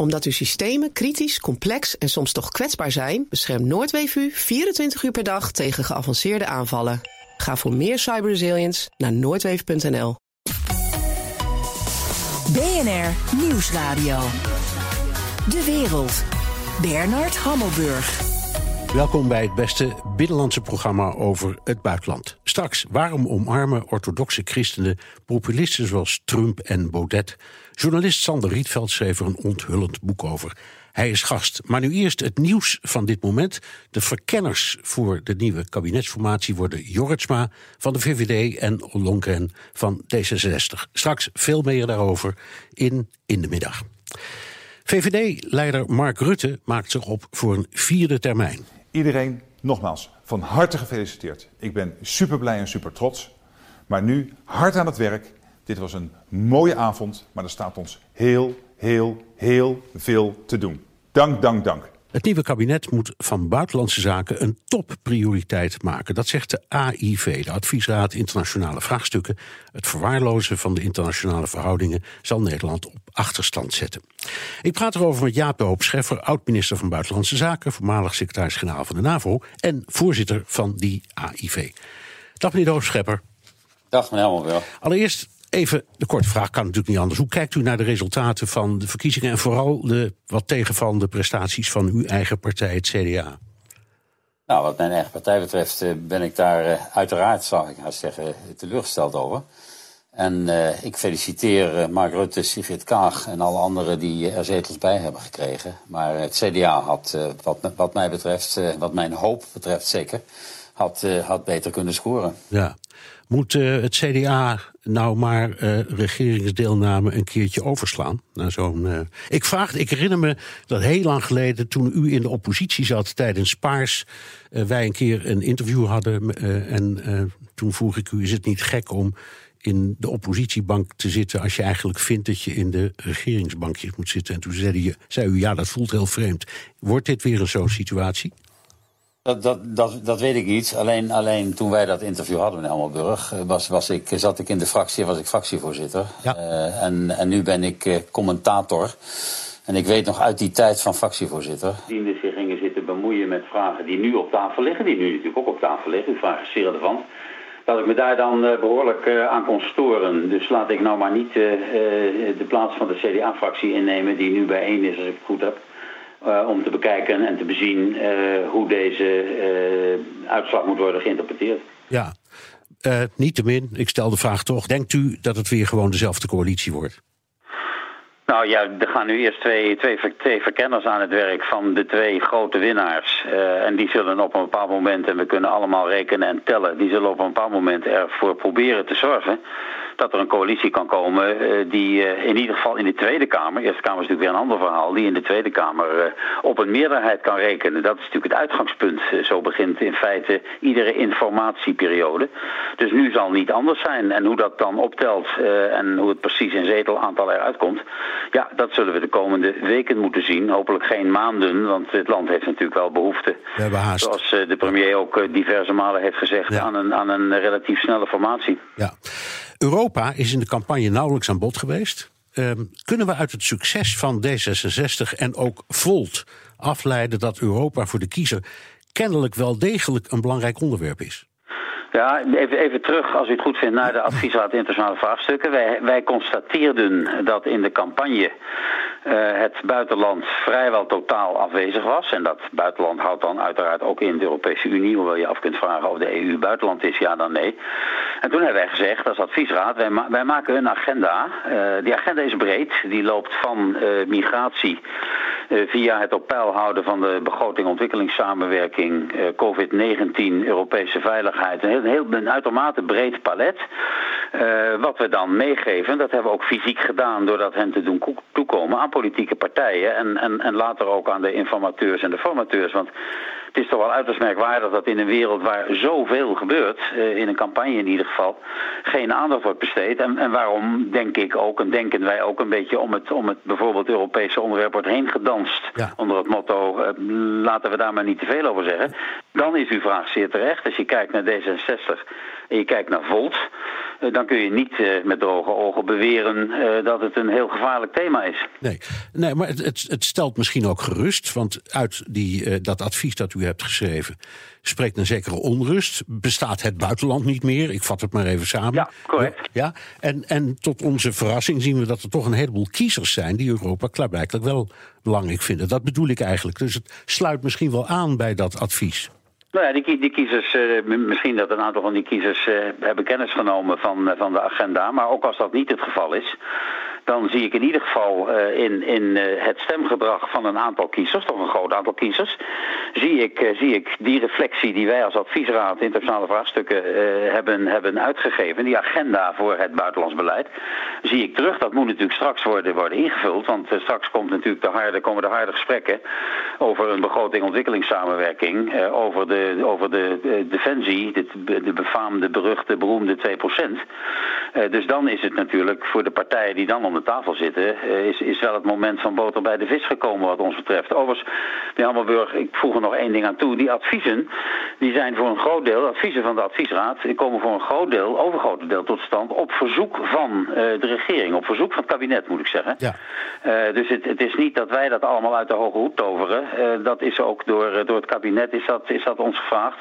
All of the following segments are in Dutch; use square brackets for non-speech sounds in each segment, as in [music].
Omdat uw systemen kritisch, complex en soms toch kwetsbaar zijn, beschermt Noordweef u 24 uur per dag tegen geavanceerde aanvallen. Ga voor meer cyberresilience naar noordweef.nl. BNR Nieuwsradio. De wereld. Bernard Hammelburg. Welkom bij het beste binnenlandse programma over het buitenland. Straks, waarom omarmen orthodoxe christenen populisten zoals Trump en Baudet? Journalist Sander Rietveld schreef er een onthullend boek over. Hij is gast. Maar nu eerst het nieuws van dit moment. De verkenners voor de nieuwe kabinetsformatie worden Jorritsma van de VVD en Ollongren van D66. Straks veel meer daarover in In de Middag. VVD-leider Mark Rutte maakt zich op voor een vierde termijn. Iedereen nogmaals van harte gefeliciteerd. Ik ben super blij en super trots. Maar nu hard aan het werk. Dit was een mooie avond, maar er staat ons heel, heel, heel veel te doen. Dank, dank, dank. Het nieuwe kabinet moet van buitenlandse zaken een topprioriteit maken. Dat zegt de AIV, de Adviesraad Internationale Vraagstukken. Het verwaarlozen van de internationale verhoudingen zal Nederland op achterstand zetten. Ik praat erover met Jaap de Hoop Scheffer, oud-minister van Buitenlandse Zaken, voormalig secretaris-generaal van de NAVO en voorzitter van die AIV. Dag meneer de Hoop Scheffer. Dag meneer. Allereerst Even de korte vraag, kan natuurlijk niet anders. Hoe kijkt u naar de resultaten van de verkiezingen en vooral de wat tegenvallende prestaties van uw eigen partij, het CDA? Nou, wat mijn eigen partij betreft eh, ben ik daar eh, uiteraard, zou ik nou zeggen, teleurgesteld over. En uh, ik feliciteer Mark Rutte, Sigrid Kaag en alle anderen die er zetels bij hebben gekregen. Maar het CDA had, wat, wat mij betreft, wat mijn hoop betreft zeker, had, had beter kunnen scoren. Ja. Moet het CDA nou maar uh, regeringsdeelname een keertje overslaan? Nou, zo'n, uh... ik, vraag, ik herinner me dat heel lang geleden, toen u in de oppositie zat tijdens Paars, wij een keer een interview hadden. en toen vroeg ik u: is het niet gek om in de oppositiebank te zitten als je eigenlijk vindt dat je in de regeringsbankjes moet zitten? En toen zei u ja, dat voelt heel vreemd. Wordt dit weer een zo'n situatie? Dat, dat, dat, dat weet ik niet. Alleen, alleen toen wij dat interview hadden in Helmerburg, eh, was, was ik, zat ik in de fractie, was ik fractievoorzitter. Ja. Uh, en, en nu ben ik uh, commentator. En ik weet nog uit die tijd van fractievoorzitter. Die zich gingen zitten bemoeien met vragen die nu op tafel liggen, die nu natuurlijk ook op tafel liggen. Uw vraag is zeer relevant. Dat ik me daar dan uh, behoorlijk uh, aan kon storen. Dus laat ik nou maar niet uh, de plaats van de CDA-fractie innemen, die nu bijeen is, als ik het goed heb. Uh, om te bekijken en te bezien uh, hoe deze uh, uitslag moet worden geïnterpreteerd. Ja, niettemin, ik stel de vraag toch. Denkt u dat het weer gewoon dezelfde coalitie wordt? Nou ja, er gaan nu eerst twee, twee, twee verkenners aan het werk van de twee grote winnaars. en die zullen op een bepaald moment, en we kunnen allemaal rekenen en tellen, die zullen op een bepaald moment ervoor proberen te zorgen dat er een coalitie kan komen uh, die uh, in ieder geval in de Tweede Kamer, Eerste Kamer is natuurlijk weer een ander verhaal, die in de Tweede Kamer uh, op een meerderheid kan rekenen. Dat is natuurlijk het uitgangspunt. zo begint in feite iedere informatieperiode. Dus nu zal niet anders zijn. En hoe dat dan optelt en hoe het precies in zetelaantal eruit komt, ja, dat zullen we de komende weken moeten zien. Hopelijk geen maanden, want het land heeft natuurlijk wel behoefte. We hebben haast. Zoals de premier ook diverse malen heeft gezegd, ja. aan, een, aan een relatief snelle formatie. Ja. Europa is in de campagne nauwelijks aan bod geweest. Um, kunnen we uit het succes van D66 en ook Volt afleiden dat Europa voor de kiezer kennelijk wel degelijk een belangrijk onderwerp is? Ja, even, even terug, als u het goed vindt, naar de adviesraad internationale vraagstukken. Wij, wij constateerden dat in de campagne uh, het buitenland vrijwel totaal afwezig was. En dat buitenland houdt dan uiteraard ook in de Europese Unie, hoewel je af kunt vragen of de EU buitenland is, ja dan nee. En toen hebben wij gezegd als adviesraad, wij, wij maken een agenda. Uh, die agenda is breed, die loopt van uh, migratie via het op peil houden van de begroting ontwikkelingssamenwerking, COVID-19, Europese veiligheid. Een, heel, een uitermate breed palet. wat we dan meegeven, dat hebben we ook fysiek gedaan door dat hen te doen toekomen aan politieke partijen en, en, en later ook aan de informateurs en de formateurs. Want het is toch wel uiterst merkwaardig dat in een wereld waar zoveel gebeurt, uh, in een campagne in ieder geval, geen aandacht wordt besteed. En, en waarom denk ik ook, en denken wij ook een beetje om het, om het bijvoorbeeld Europese onderwerp wordt heen gedanst. Ja. Onder het motto, uh, laten we daar maar niet te veel over zeggen. Dan is uw vraag zeer terecht. Als je kijkt naar D66 en je kijkt naar Volt, eh, dan kun je niet eh, met droge ogen beweren eh, dat het een heel gevaarlijk thema is. Nee, nee maar het, het, het stelt misschien ook gerust, want uit die, dat advies dat u hebt geschreven spreekt een zekere onrust. Bestaat het buitenland niet meer? Ik vat het maar even samen. Ja, correct. Ja, en, en tot onze verrassing zien we dat er toch een heleboel kiezers zijn die Europa klaarblijkelijk wel belangrijk vinden. Dat bedoel ik eigenlijk. Dus het sluit misschien wel aan bij dat advies. Nou ja, die, die kiezers, uh, misschien dat een aantal van die kiezers uh, hebben kennis genomen van, uh, van de agenda. Maar ook als dat niet het geval is, dan zie ik in ieder geval uh, in, in uh, het stemgedrag van een aantal kiezers, toch een groot aantal kiezers, zie ik, uh, zie ik die reflectie die wij als adviesraad internationale vraagstukken hebben, hebben uitgegeven, die agenda voor het buitenlands beleid, zie ik terug. Dat moet natuurlijk straks worden, worden ingevuld, want straks komt natuurlijk de harde, komen de harde gesprekken over een begroting ontwikkelingssamenwerking, over de, over de defensie, de, de befaamde, beruchte, beroemde 2%. dus dan is het natuurlijk voor de partijen die dan om de tafel zitten, eh, is, is wel het moment van boter bij de vis gekomen wat ons betreft. Overigens, meneer Hammelburg, ik voeg er nog één ding aan toe. Die adviezen, die zijn voor een groot deel, adviezen van de adviesraad, die komen voor een groot deel, overgrote deel tot stand op verzoek van uh, de regering, op verzoek van het kabinet moet ik zeggen. Ja. Uh, dus het, het, is niet dat wij dat allemaal uit de hoge hoed toveren. Uh, dat is ook door, door het kabinet is dat, is dat ons gevraagd.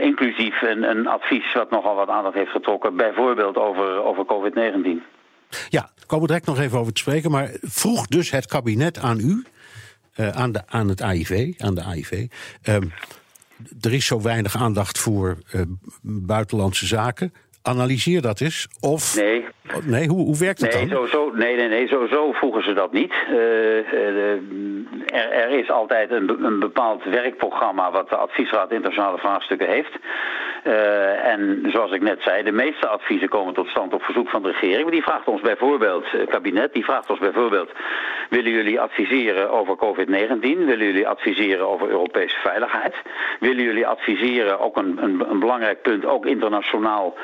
inclusief een, een advies wat nogal wat aandacht heeft getrokken, bijvoorbeeld over, over COVID-19. Ja, daar komen we direct nog even over te spreken. Maar vroeg dus het kabinet aan u, uh, aan, de, aan het AIV, aan de AIV. Ehm, er is zo weinig aandacht voor uh, buitenlandse zaken. Analyseer dat eens. Of, nee. Nee, hoe, hoe werkt het nee, dan? Zo, nee, nee, nee, sowieso voegen ze dat niet. Uh, er, er, is altijd een, een, bepaald werkprogramma wat de Adviesraad Internationale Vraagstukken heeft. Uh, en zoals ik net zei, de meeste adviezen komen tot stand op verzoek van de regering. Maar die vraagt ons bijvoorbeeld, het kabinet, die vraagt ons bijvoorbeeld... willen jullie adviseren over COVID-19? Willen jullie adviseren over Europese veiligheid? Willen jullie adviseren, ook een, een, een belangrijk punt, ook internationaal...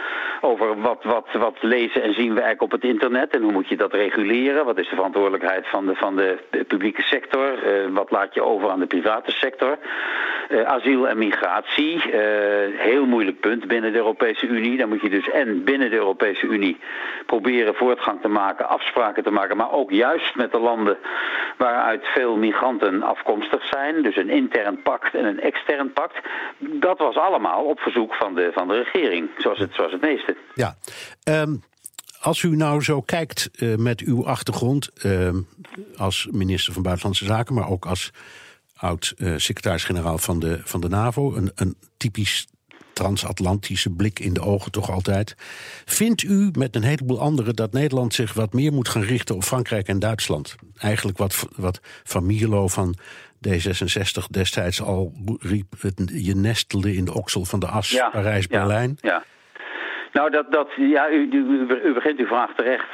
over wat, wat, wat lezen en zien we eigenlijk op het internet... en hoe moet je dat reguleren? Wat is de verantwoordelijkheid van de, van de publieke sector? Uh, wat laat je over aan de private sector? Uh, asiel en migratie, heel moeilijk punt binnen de Europese Unie. Dan moet je dus en binnen de Europese Unie proberen voortgang te maken, afspraken te maken, maar ook juist met de landen waaruit veel migranten afkomstig zijn. Dus een intern pact en een extern pact. Dat was allemaal op verzoek van de, van de regering, zoals het, zoals het meeste. Ja. Um als u nou zo kijkt uh, met uw achtergrond uh, als minister van Buitenlandse Zaken, maar ook als oud uh, secretaris-generaal van de, van de NAVO, een, een typisch transatlantische blik in de ogen toch altijd. Vindt u met een heleboel anderen dat Nederland zich wat meer moet gaan richten op Frankrijk en Duitsland? Eigenlijk wat, wat Van Mierlo van D66 destijds al riep: je nestelde in de oksel van de as Parijs-Berlijn. ja. Nou, dat, dat, ja, u, u, begint uw vraag terecht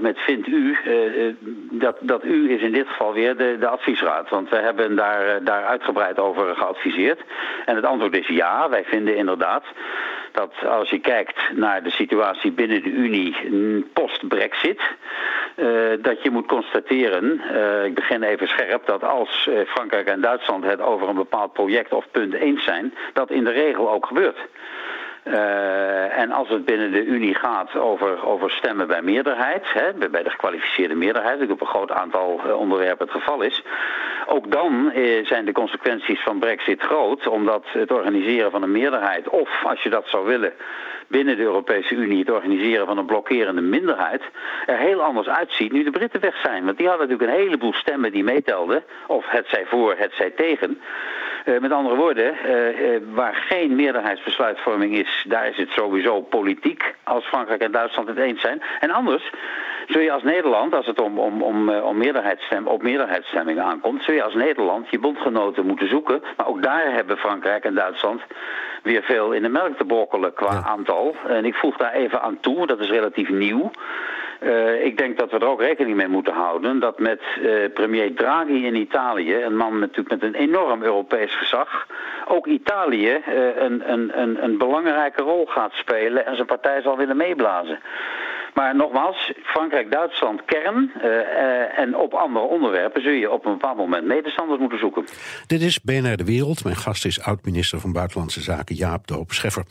met vindt u. Uh, dat, dat u is in dit geval weer de, de adviesraad. Want we hebben daar, eh, daar uitgebreid over geadviseerd. En het antwoord is ja, wij vinden inderdaad dat als je kijkt naar de situatie binnen de Unie post-Brexit, uh, dat je moet constateren, ik begin even scherp, dat als Frankrijk en Duitsland het over een bepaald project of punt eens zijn, dat in de regel ook gebeurt. Uh, en als het binnen de Unie gaat over, over stemmen bij meerderheid, hè, bij de gekwalificeerde meerderheid, dat op een groot aantal uh, onderwerpen het geval is, ook dan uh, zijn de consequenties van Brexit groot, omdat het organiseren van een meerderheid, of als je dat zou willen, binnen de Europese Unie het organiseren van een blokkerende minderheid er heel anders uitziet nu de Britten weg zijn. Want die hadden natuurlijk een heleboel stemmen die meetelden, of het zij voor, het zij tegen. Uh, met andere woorden, uh, uh, waar geen meerderheidsbesluitvorming is, daar is het sowieso politiek als Frankrijk en Duitsland het eens zijn. En anders zul je als Nederland, als het om, om, om, om meerderheidsstem, op meerderheidsstemmingen aankomt, zul je als Nederland je bondgenoten moeten zoeken. Maar ook daar hebben Frankrijk en Duitsland weer veel in de melk te brokkelen qua ja. aantal. En ik voeg daar even aan toe, dat is relatief nieuw. Uh, ik denk dat we er ook rekening mee moeten houden dat met uh, premier Draghi in Italië, een man natuurlijk met een enorm Europees gezag, ook Italië uh, een, een, een, een belangrijke rol gaat spelen en zijn partij zal willen meeblazen. Maar nogmaals, Frankrijk-Duitsland kern uh, en op andere onderwerpen zul je op een bepaald moment medestanders moeten zoeken. Dit is BNR De Wereld. Mijn gast is oud-minister van Buitenlandse Zaken Jaap de Hoop Scheffer.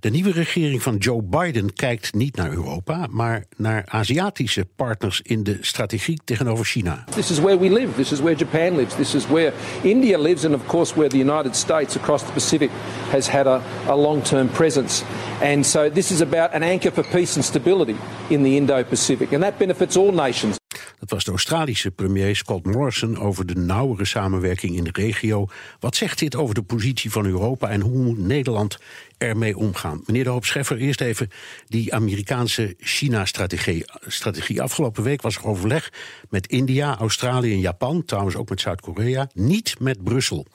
De nieuwe regering van Joe Biden kijkt niet naar Europa, maar naar Aziatische partners in de strategie tegenover China. This is where we live. This is where Japan lives. This is where India lives, and of course where the United States across the Pacific has had a, a long-term presence. And so this is about an anchor for peace and stability in the Indo-Pacific, and that benefits all nations. Dat was de Australische premier Scott Morrison over de nauwere samenwerking in de regio. Wat zegt dit over de positie van Europa en hoe moet Nederland ermee omgaan? Meneer de Hoop Scheffer, eerst even die Amerikaanse China-strategie. Strategie. Afgelopen week was er overleg met India, Australië en Japan, trouwens ook met Zuid-Korea, niet met Brussel.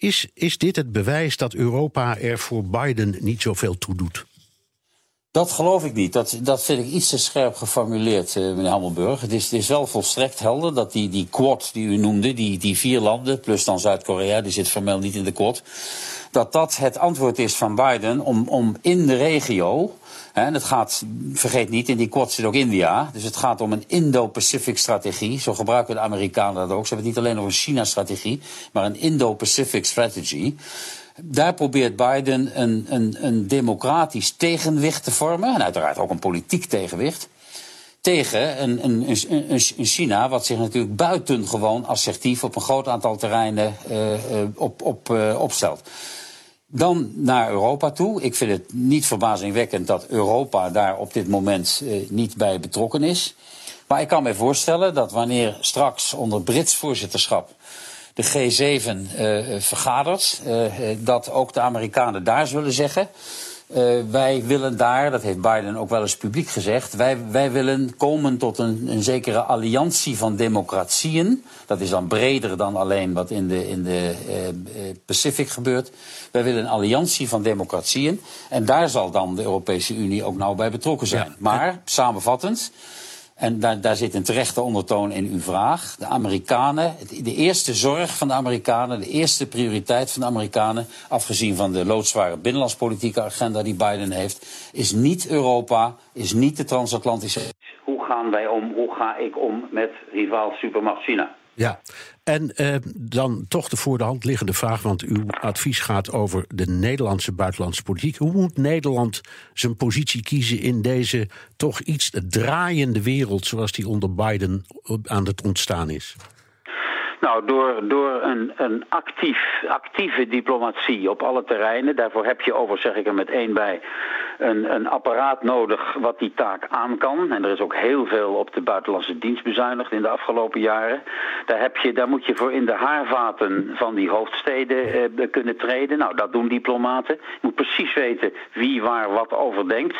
Is, is dit het bewijs dat Europa er voor Biden niet zoveel toe doet? Dat geloof ik niet. Dat, dat vind ik iets te scherp geformuleerd, uh, meneer Hammelburg. Het is, het is wel volstrekt helder dat die, die quad die u noemde, die, die vier landen, plus dan Zuid-Korea, die zit formeel niet in de quad, dat dat het antwoord is van Biden om, om in de regio en het gaat, vergeet niet, in die quad zit ook India. Dus het gaat om een Indo-Pacific strategie. Zo gebruiken de Amerikanen dat ook. Ze hebben het niet alleen over een China-strategie, maar een Indo-Pacific strategy. Daar probeert Biden een, een, een democratisch tegenwicht te vormen. En uiteraard ook een politiek tegenwicht tegen een, een, een, een, China wat zich natuurlijk buitengewoon assertief op een groot aantal terreinen uh, op, op, uh, opstelt. Dan naar Europa toe. Ik vind het niet verbazingwekkend dat Europa daar op dit moment niet bij betrokken is. Maar ik kan me voorstellen dat wanneer straks onder Brits voorzitterschap de G7 uh, vergadert, uh, dat ook de Amerikanen daar zullen zeggen. Uh, wij willen daar, dat heeft Biden ook wel eens publiek gezegd, wij, wij willen komen tot een, een zekere alliantie van democratieën. Dat is dan breder dan alleen wat in de, in de uh, Pacific gebeurt. Wij willen een alliantie van democratieën. En daar zal dan de Europese Unie ook nauw bij betrokken zijn. Ja. Maar, samenvattend, en daar, daar zit een terechte ondertoon in uw vraag. De Amerikanen, de eerste zorg van de Amerikanen, de eerste prioriteit van de Amerikanen, afgezien van de loodzware binnenlandspolitieke agenda die Biden heeft, is niet Europa, is niet de transatlantische. Hoe gaan wij om, hoe ga ik om met rivaal supermacht China? Ja, en eh, dan toch de voor de hand liggende vraag, want uw advies gaat over de Nederlandse buitenlandse politiek. Hoe moet Nederland zijn positie kiezen in deze toch iets draaiende wereld zoals die onder Biden aan het ontstaan is? Nou, door, door een, een actief, actieve diplomatie op alle terreinen. Daarvoor heb je over, zeg ik er met één bij, een, een apparaat nodig wat die taak aan kan. En er is ook heel veel op de buitenlandse dienst bezuinigd in de afgelopen jaren. Daar, heb je, daar moet je voor in de haarvaten van die hoofdsteden eh, kunnen treden. Nou, dat doen diplomaten. Je moet precies weten wie waar wat over denkt.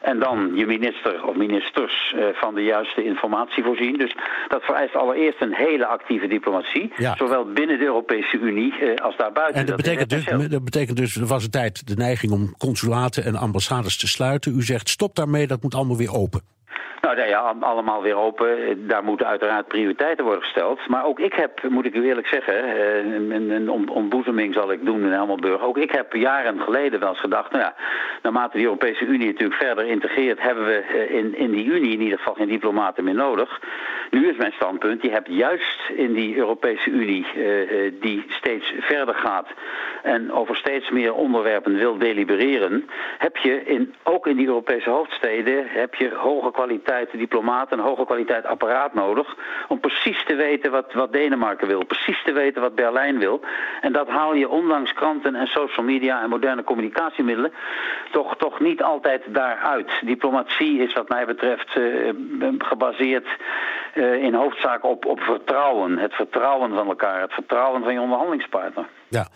En dan je minister of ministers eh, van de juiste informatie voorzien. Dus dat vereist allereerst een hele actieve diplomatie. Zowel binnen de Europese Unie uh, als daarbuiten. En dat, dat betekent, dus, dat betekent dus, er was een tijd de neiging om consulaten en ambassades te sluiten. U zegt stop daarmee, dat moet allemaal weer open. Nou ja, allemaal weer open. Daar moeten uiteraard prioriteiten worden gesteld. Maar ook ik heb, moet ik u eerlijk zeggen, eh, een, ontboezeming zal ik doen in Helmelburg. Ook ik heb jaren geleden wel eens gedacht, nou ja, naarmate de Europese Unie natuurlijk verder integreert, hebben we eh, in, in die Unie in ieder geval geen diplomaten meer nodig. Nu is mijn standpunt, je hebt juist in die Europese Unie, uh, die steeds verder gaat en over steeds meer onderwerpen wil delibereren, heb je in, ook in die Europese hoofdsteden heb je hoge kwaliteit diplomaten, een hoge kwaliteit apparaat nodig om precies te weten wat, wat Denemarken wil, precies te weten wat Berlijn wil. En dat haal je ondanks kranten en social media en moderne communicatiemiddelen toch, toch niet altijd daaruit. Diplomatie is wat mij betreft uh, gebaseerd uh, in hoofdzaak op, op vertrouwen. Het vertrouwen van elkaar, het vertrouwen van je onderhandelingspartner. Ja,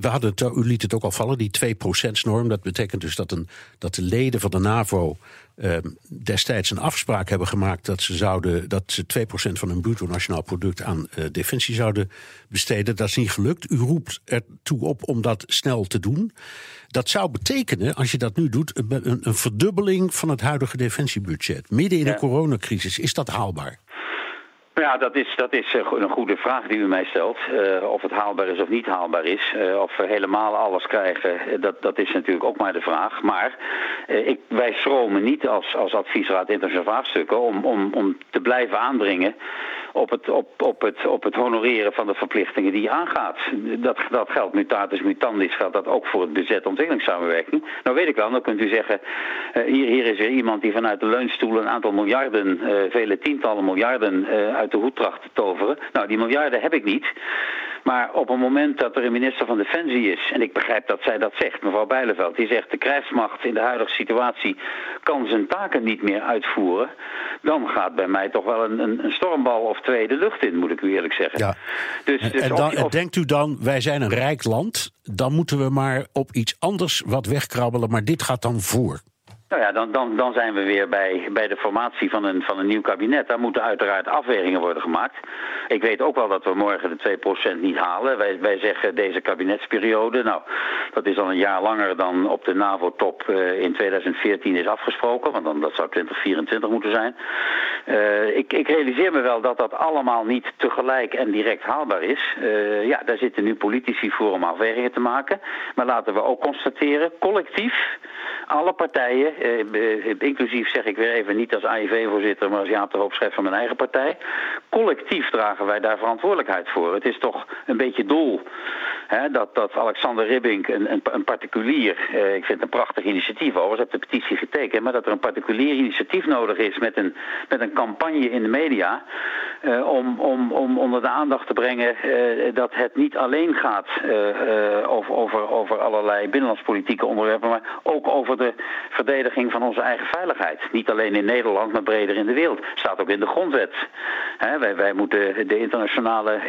we hadden het, u liet het ook al vallen, die 2%-norm. Dat betekent dus dat, een, dat de leden van de NAVO uh, destijds een afspraak hebben gemaakt dat ze, zouden, dat ze 2% van hun bruto nationaal product aan uh, defensie zouden besteden. Dat is niet gelukt. U roept ertoe op om dat snel te doen. Dat zou betekenen, als je dat nu doet, een, een verdubbeling van het huidige defensiebudget. Midden in ja. de coronacrisis. Is dat haalbaar? Ja, dat is, dat is eh, een goede vraag die u mij stelt. Uh, of het haalbaar is of niet haalbaar is. Uh, of we helemaal alles krijgen, dat, dat is natuurlijk ook maar de vraag. Maar ik, wij stromen niet als, als adviesraad internationale vraagstukken om, om, om te blijven aandringen op het, op, op, het, op het honoreren van de verplichtingen die je aangaat. Dat, dat geldt mutatis mutandis, geldt dat ook voor het bezet ontwikkelingssamenwerking. Nou weet ik wel, dan kunt u zeggen, hier, hier is er iemand die vanuit de leunstoel een aantal miljarden, vele tientallen miljarden uit de hoed tracht te toveren. Nou, die miljarden heb ik niet. Maar op het moment dat er een minister van Defensie is, en ik begrijp dat zij dat zegt, mevrouw Bijleveld, die zegt de krijgsmacht in de huidige situatie kan zijn taken niet meer uitvoeren, dan gaat bij mij toch wel een, een, een stormbal of twee de lucht in, moet ik u eerlijk zeggen. Ja. Dus, dus en, dan, denkt u dan, wij zijn een rijk land, dan moeten we maar op iets anders wat wegkrabbelen, maar dit gaat dan voor. Nou ja, dan, dan, dan zijn we weer bij, bij de formatie van een, van een nieuw kabinet. Daar moeten uiteraard afwegingen worden gemaakt. Ik weet ook wel dat we morgen de 2% niet halen. Wij, wij zeggen deze kabinetsperiode, nou, dat is al een jaar langer dan op de NAVO-top uh, in 2014 is afgesproken. Want dan, dat zou 2024 moeten zijn. Uh, ik, ik realiseer me wel dat dat allemaal niet tegelijk en direct haalbaar is. Uh, ja, daar zitten nu politici voor om afwegingen te maken. Maar laten we ook constateren, collectief alle partijen, eh, eh, inclusief zeg ik weer even niet als AIV-voorzitter, maar als Jaap van mijn eigen partij. Collectief dragen wij daar verantwoordelijkheid voor. Het is toch een beetje dol hè, dat, dat Alexander Ribbink, een, een, een particulier, eh, ik vind het een prachtig initiatief overigens, heb de petitie getekend, maar dat er een particulier initiatief nodig is met een, met een campagne in de media eh, om, om, om onder de aandacht te brengen eh, dat het niet alleen gaat uh, over, over, over allerlei binnenlandspolitieke onderwerpen, maar ook over de verdediging van onze eigen veiligheid. Niet alleen in Nederland, maar breder in de wereld. Staat ook in de grondwet. wij, wij moeten de internationale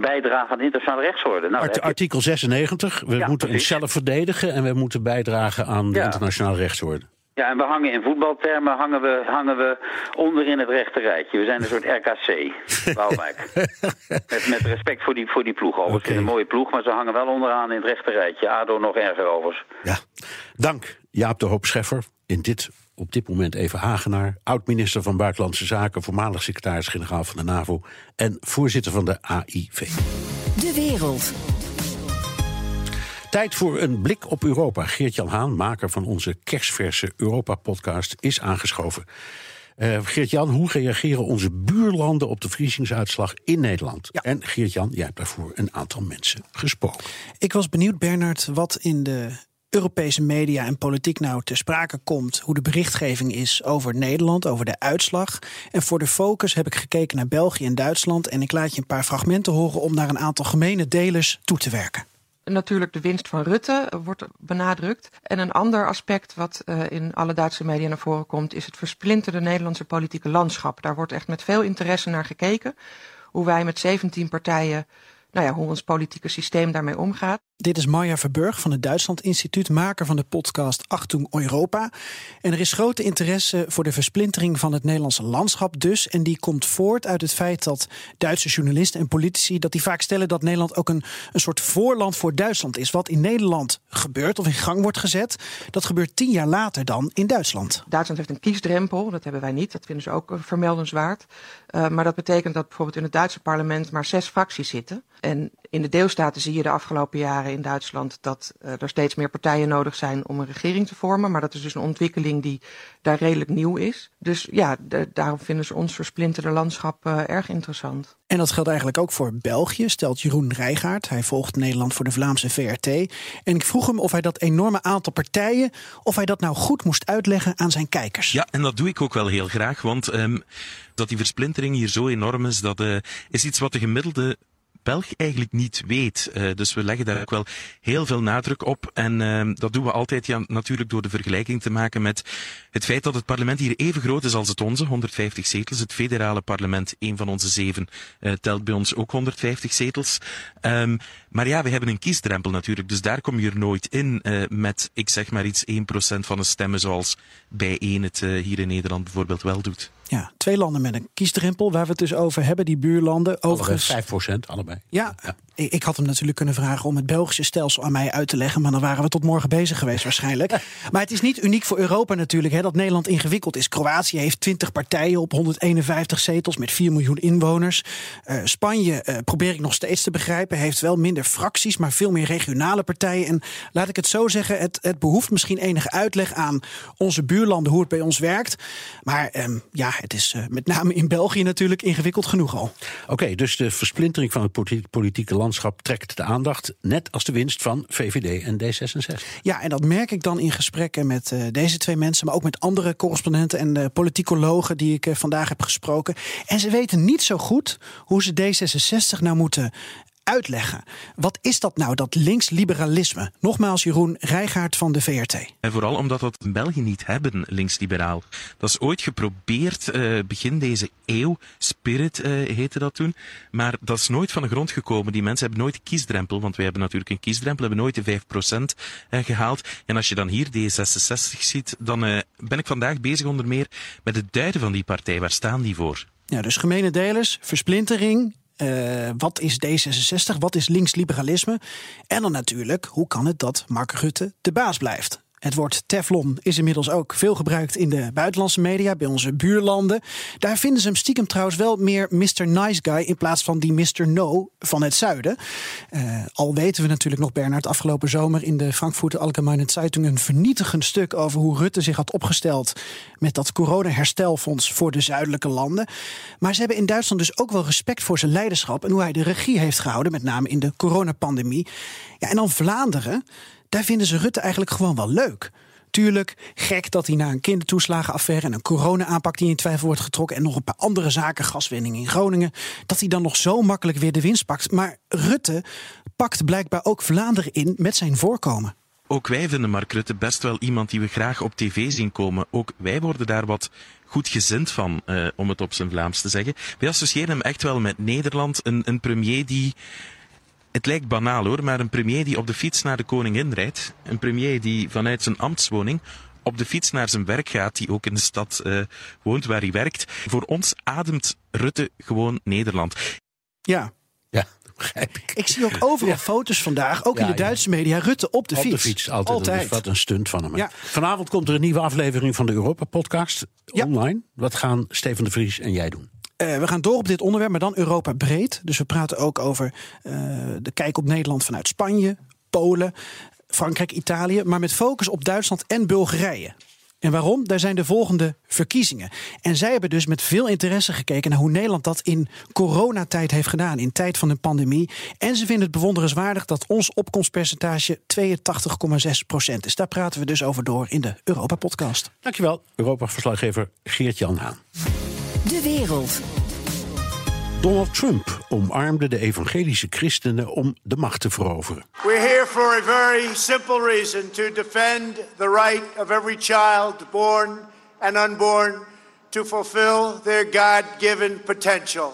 bijdragen aan de internationale rechtsorde. Nou, artikel 96, we moeten onszelf verdedigen en we moeten bijdragen aan de internationale rechtsorde. Ja, en we hangen in voetbaltermen hangen we, hangen we onder in het rechte rijtje. We zijn een soort RKC, Bouwwijk. [laughs] met, met respect voor die, voor die ploeg overigens. Okay. Een mooie ploeg, maar ze hangen wel onderaan in het rechte rijtje. ADO nog erger overigens. Ja, dank Jaap de Hoop Scheffer. In dit, op dit moment even Hagenaar. Oud-minister van Buitenlandse Zaken, voormalig secretaris-generaal van de NAVO... en voorzitter van de AIV. De wereld. Tijd voor een blik op Europa. Geert-Jan Haan, maker van onze kerstverse Europa-podcast, is aangeschoven. Uh, Geert-Jan, hoe reageren onze buurlanden op de vriesingsuitslag in Nederland? Ja. En Geert-Jan, jij hebt daarvoor een aantal mensen gesproken. Ik was benieuwd, Bernard, wat in de Europese media en politiek nou ter sprake komt, hoe de berichtgeving is over Nederland, over de uitslag. En voor de focus heb ik gekeken naar België en Duitsland en ik laat je een paar fragmenten horen om naar een aantal gemene delers toe te werken natuurlijk de winst van Rutte wordt benadrukt. En een ander aspect wat uh, in alle Duitse media naar voren komt, is het versplinterde Nederlandse politieke landschap. Daar wordt echt met veel interesse naar gekeken. Hoe wij met 17 partijen, nou ja, hoe ons politieke systeem daarmee omgaat. Dit is Marja Verburg van het Duitsland Instituut, maker van de podcast Achtung Europa. En er is grote interesse voor de versplintering van het Nederlandse landschap dus. En die komt voort uit het feit dat Duitse journalisten en politici... dat die vaak stellen dat Nederland ook een, een soort voorland voor Duitsland is. Wat in Nederland gebeurt of in gang wordt gezet... dat gebeurt tien jaar later dan in Duitsland. Duitsland heeft een kiesdrempel, dat hebben wij niet. Dat vinden ze ook vermeldenswaard. Uh, maar dat betekent dat bijvoorbeeld in het Duitse parlement maar zes fracties zitten. En in de deelstaten zie je de afgelopen jaren in Duitsland dat uh, er steeds meer partijen nodig zijn om een regering te vormen. Maar dat is dus een ontwikkeling die daar redelijk nieuw is. Dus ja, de, daarom vinden ze ons versplinterde landschap uh, erg interessant. En dat geldt eigenlijk ook voor België, stelt Jeroen Rijgaard. Hij volgt Nederland voor de Vlaamse VRT. En ik vroeg hem of hij dat enorme aantal partijen, of hij dat nou goed moest uitleggen aan zijn kijkers. Ja, en dat doe ik ook wel heel graag, want um, dat die versplintering hier zo enorm is, dat uh, is iets wat de gemiddelde Belg eigenlijk niet weet. Uh, dus we leggen daar ook wel heel veel nadruk op. En uh, dat doen we altijd ja, natuurlijk door de vergelijking te maken met het feit dat het parlement hier even groot is als het onze, 150 zetels. Het federale parlement, een van onze zeven, uh, telt bij ons ook 150 zetels. Um, maar ja, we hebben een kiesdrempel natuurlijk. Dus daar kom je er nooit in met, ik zeg maar iets, 1% van de stemmen zoals bij één het hier in Nederland bijvoorbeeld wel doet. Ja, twee landen met een kiesdrempel waar we het dus over hebben, die buurlanden. Overigens, 5% allebei. Ja, Ik, ik had hem natuurlijk kunnen vragen om het Belgische stelsel aan mij uit te leggen. Maar dan waren we tot morgen bezig geweest waarschijnlijk. [laughs] maar het is niet uniek voor Europa natuurlijk hè, dat Nederland ingewikkeld is. Kroatië heeft 20 partijen op 151 zetels met 4 miljoen inwoners. Uh, Spanje, uh, probeer ik nog steeds te begrijpen, heeft wel minder fracties, maar veel meer regionale partijen. En laat ik het zo zeggen, het, het behoeft misschien enige uitleg aan onze buurlanden hoe het bij ons werkt. Maar um, ja, het is uh, met name in België natuurlijk ingewikkeld genoeg al. Oké, okay, dus de versplintering van het politieke trekt de aandacht, net als de winst van VVD en D66. Ja, en dat merk ik dan in gesprekken met uh, deze twee mensen, maar ook met andere correspondenten en uh, politicologen die ik uh, vandaag heb gesproken. En ze weten niet zo goed hoe ze D66 nou moeten uitleggen. Wat is dat nou, dat linksliberalisme? Nogmaals, Jeroen Rijgaard van de VRT. En vooral omdat we het in België niet hebben, linksliberaal. Dat is ooit geprobeerd, uh, begin deze eeuw. Spirit uh, heette dat toen. Maar dat is nooit van de grond gekomen. Die mensen hebben nooit de kiesdrempel, want wij hebben natuurlijk een kiesdrempel, hebben nooit de 5% uh, gehaald. En als je dan hier D66 ziet, dan ben ik vandaag bezig onder meer met het duiden van die partij. Waar staan die voor? Ja, dus gemene delers, versplintering, uh, wat is D66? Wat is linksliberalisme? En dan natuurlijk, hoe kan het dat Mark Rutte de baas blijft? Het woord Teflon is inmiddels ook veel gebruikt in de buitenlandse media, bij onze buurlanden. Daar vinden ze hem stiekem trouwens wel meer Mr. Nice Guy in plaats van die Mr. No van het zuiden. Uh, al weten we natuurlijk nog, Bernard, afgelopen zomer in de Frankfurter Allgemeine Zeitung een vernietigend stuk over hoe Rutte zich had opgesteld met dat corona-herstelfonds voor de zuidelijke landen. Maar ze hebben in Duitsland dus ook wel respect voor zijn leiderschap en hoe hij de regie heeft gehouden, met name in de coronapandemie. Ja, en dan Vlaanderen daar vinden ze Rutte eigenlijk gewoon wel leuk. Tuurlijk, gek dat hij na een kindertoeslagenaffaire en een corona-aanpak die in twijfel wordt getrokken en nog een paar andere zaken, gaswinning in Groningen, dat hij dan nog zo makkelijk weer de winst pakt. Maar Rutte pakt blijkbaar ook Vlaanderen in met zijn voorkomen. Ook wij vinden Mark Rutte best wel iemand die we graag op tv zien komen. Ook wij worden daar wat goed gezind van, uh, om het op zijn Vlaams te zeggen. Wij associëren hem echt wel met Nederland, een, een premier die het lijkt banaal hoor, maar een premier die op de fiets naar de koningin rijdt, een premier die vanuit zijn ambtswoning op de fiets naar zijn werk gaat, die ook in de stad uh, woont waar hij werkt. Voor ons ademt Rutte gewoon Nederland. Ja. Ja, [laughs] ik. Ik zie ook overal ja. foto's vandaag, ook ja, in de Duitse media, Rutte op de op fiets. Op de fiets, altijd. altijd. Wat een stunt van hem. Ja. Vanavond komt er een nieuwe aflevering van de Europa-podcast online. Wat gaan Steven de Vries en jij doen? Uh, we gaan door op dit onderwerp, maar dan Europa breed. Dus we praten ook over uh, de kijk op Nederland vanuit Spanje, Polen, Frankrijk, Italië. Maar met focus op Duitsland en Bulgarije. En waarom? Daar zijn de volgende verkiezingen. En zij hebben dus met veel interesse gekeken naar hoe Nederland dat in coronatijd heeft gedaan, in tijd van een pandemie. En ze vinden het bewonderenswaardig dat ons opkomstpercentage 82,6% is. Daar praten we dus over door in de Europa-podcast. Dankjewel, Europa-verslaggever Geert-Jan Haan. De wereld. Donald Trump omarmde de evangelische christenen om de macht te veroveren. We're here for a very simple reason to defend the right of every child born and unborn to fulfill their God-given potential.